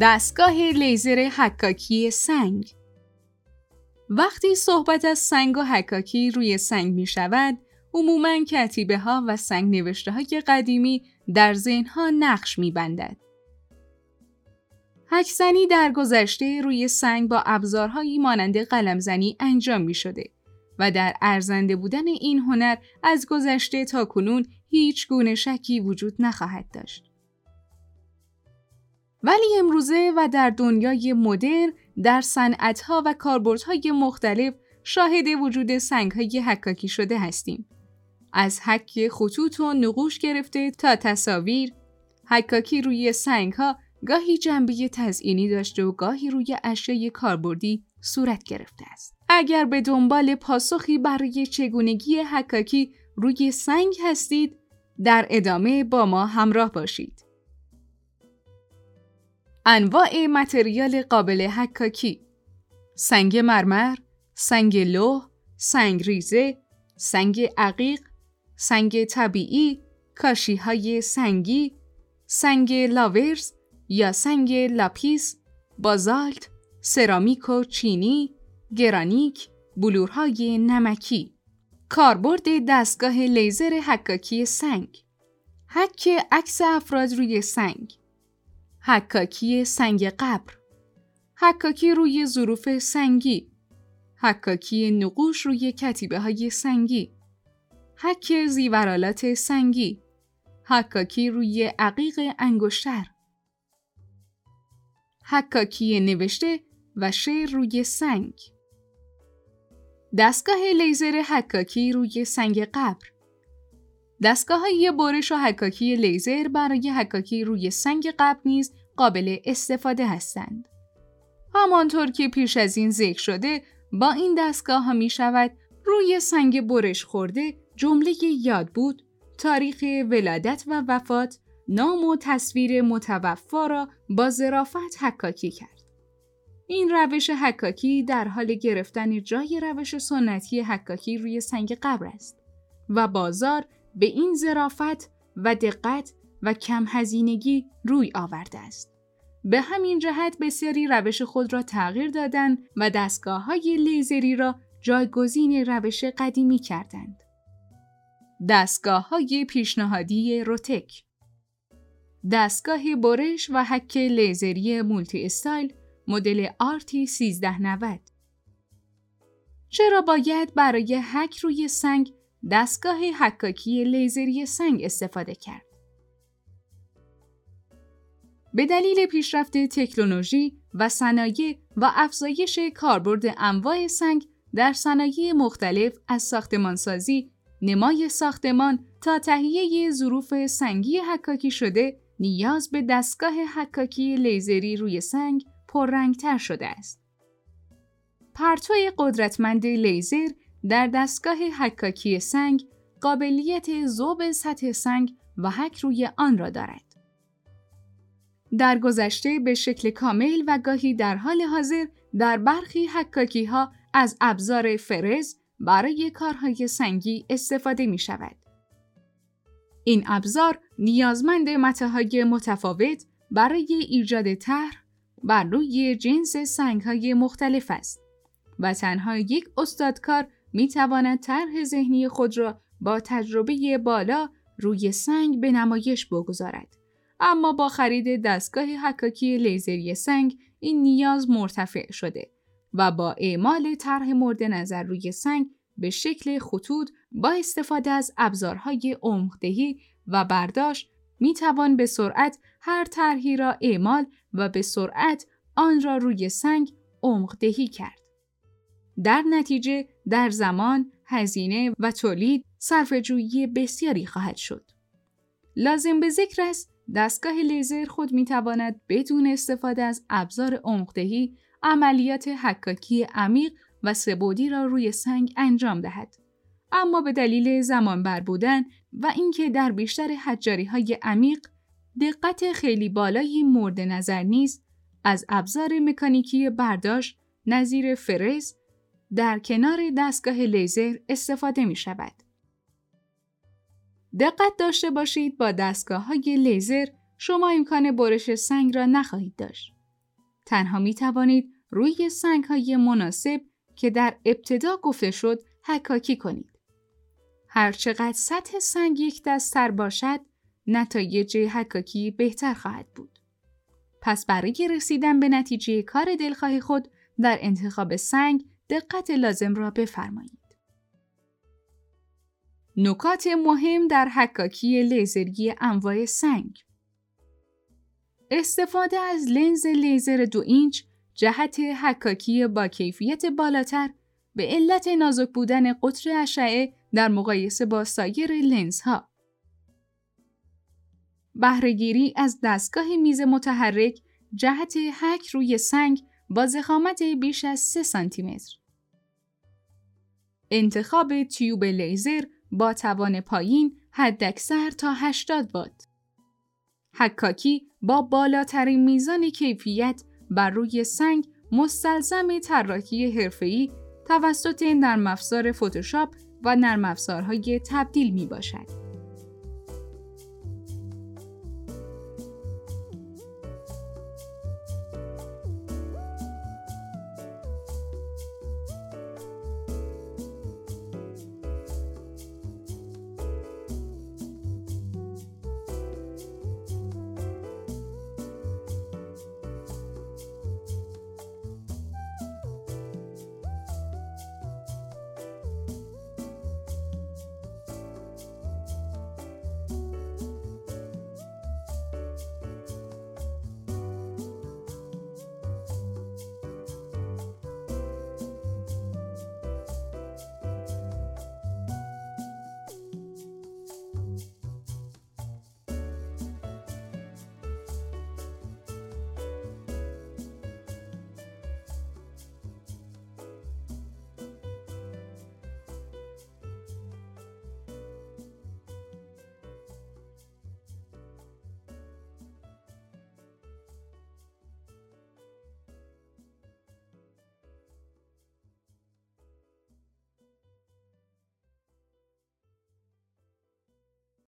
دستگاه لیزر حکاکی سنگ وقتی صحبت از سنگ و حکاکی روی سنگ می شود، عموماً کتیبه ها و سنگ نوشته های قدیمی در ذهنها نقش می بندد. حکزنی در گذشته روی سنگ با ابزارهایی مانند قلمزنی انجام می شده و در ارزنده بودن این هنر از گذشته تا کنون هیچ گونه شکی وجود نخواهد داشت. ولی امروزه و در دنیای مدرن در صنعتها و کاربردهای مختلف شاهد وجود سنگهای حکاکی شده هستیم. از حک خطوط و نقوش گرفته تا تصاویر، حکاکی روی سنگها گاهی جنبه تزئینی داشته و گاهی روی اشیای کاربردی صورت گرفته است. اگر به دنبال پاسخی برای چگونگی حکاکی روی سنگ هستید، در ادامه با ما همراه باشید. انواع material قابل حکاکی سنگ مرمر، سنگ لوح، سنگ ریزه، سنگ عقیق، سنگ طبیعی، کاشی های سنگی، سنگ لاورز یا سنگ لاپیس، بازالت، سرامیک و چینی، گرانیت، بلورهای نمکی. کاربرد دستگاه لیزر حکاکی سنگ. حک عکس افراد روی سنگ. حکاکی سنگ قبر. حکاکی روی ظروف سنگی. حکاکی نقوش روی کتیبه های سنگی. حک زیورالات سنگی. حکاکی روی عقیق انگشتر. حکاکی نوشته و شعر روی سنگ. دستگاه لیزر حکاکی روی سنگ قبر. دستگاه های برش و حکاکی لیزر برای حکاکی روی سنگ قبر نیز قابل استفاده هستند. همانطور که پیش از این ذکر شده با این دستگاه ها می شود روی سنگ برش خورده جمله یاد بود تاریخ ولادت و وفات نام و تصویر متوفا را با ظرافت حکاکی کرد. این روش حکاکی در حال گرفتن جای روش سنتی حکاکی روی سنگ قبر است و بازار به این ظرافت و دقت و کم هزینگی روی آورده است. به همین جهت بسیاری روش خود را تغییر دادند و دستگاه های لیزری را جایگزین روش قدیمی کردند. دستگاه های پیشنهادی روتک دستگاه برش و حک لیزری Multi Style مدل RT 1390 چرا باید برای حک روی سنگ دستگاه حکاکی لیزری سنگ استفاده کرد؟ به دلیل پیشرفت تکنولوژی و صنایع و افزایش کاربرد انواع سنگ در صنایع مختلف از ساختمانسازی، نمای ساختمان تا تهیه ظروف سنگی حکاکی شده نیاز به دستگاه حکاکی لیزری روی سنگ پررنگتر شده است. پرتوی قدرتمند لیزر در دستگاه حکاکی سنگ قابلیت ذوب سطح سنگ و حک روی آن را دارد. در گذشته به شکل کامل و گاهی در حال حاضر در برخی حکاکی ها از ابزار فرز برای کارهای سنگی استفاده می شود. این ابزار نیازمند متاهای متفاوت برای ایجاد طرح بر روی جنس های مختلف است و تنها یک استادکار می تواند طرح ذهنی خود را با تجربه بالا روی سنگ به نمایش بگذارد. اما با خرید دستگاه حکاکی لیزری سنگ این نیاز مرتفع شده و با اعمال طرح مورد نظر روی سنگ به شکل خطوط با استفاده از ابزارهای عمقدهی و برداشت می توان به سرعت هر طرحی را اعمال و به سرعت آن را روی سنگ عمقدهی کرد. در نتیجه در زمان، هزینه و تولید صرفه‌جویی بسیاری خواهد شد. لازم به ذکر است دستگاه لیزر خود می تواند بدون استفاده از ابزار عمقدهی عملیات حکاکی عمیق و سبودی را روی سنگ انجام دهد. اما به دلیل زمان بر بودن و اینکه در بیشتر حجاری های عمیق دقت خیلی بالایی مورد نظر نیست از ابزار مکانیکی برداشت نظیر فرز در کنار دستگاه لیزر استفاده می شود. دقت داشته باشید با دستگاه های لیزر شما امکان برش سنگ را نخواهید داشت تنها می توانید روی سنگ های مناسب که در ابتدا گفته شد حکاکی کنید. هرچقدر سطح سنگ یک دستتر باشد، نتایج حکاکی بهتر خواهد بود. پس برای رسیدن به نتیجه کار دلخواه خود در انتخاب سنگ دقت لازم را بفرمایید. نکات مهم در حکاکی لیزری انواع سنگ استفاده از لنز لیزر دو اینچ جهت حکاکی با کیفیت بالاتر به علت نازک بودن قطر اشعه در مقایسه با سایر لنزها. بهرهگیری از دستگاه میز متحرک جهت حک روی سنگ با زخامت بیش از 3 سانتی متر. انتخاب تیوب لیزر با توان پایین حداکثر تا 80 وات. حکاکی با بالاترین میزان کیفیت بر روی سنگ مستلزم طراحی حرفه‌ای توسط نرم افزار فتوشاپ و نرم افزارهای تبدیل می باشد.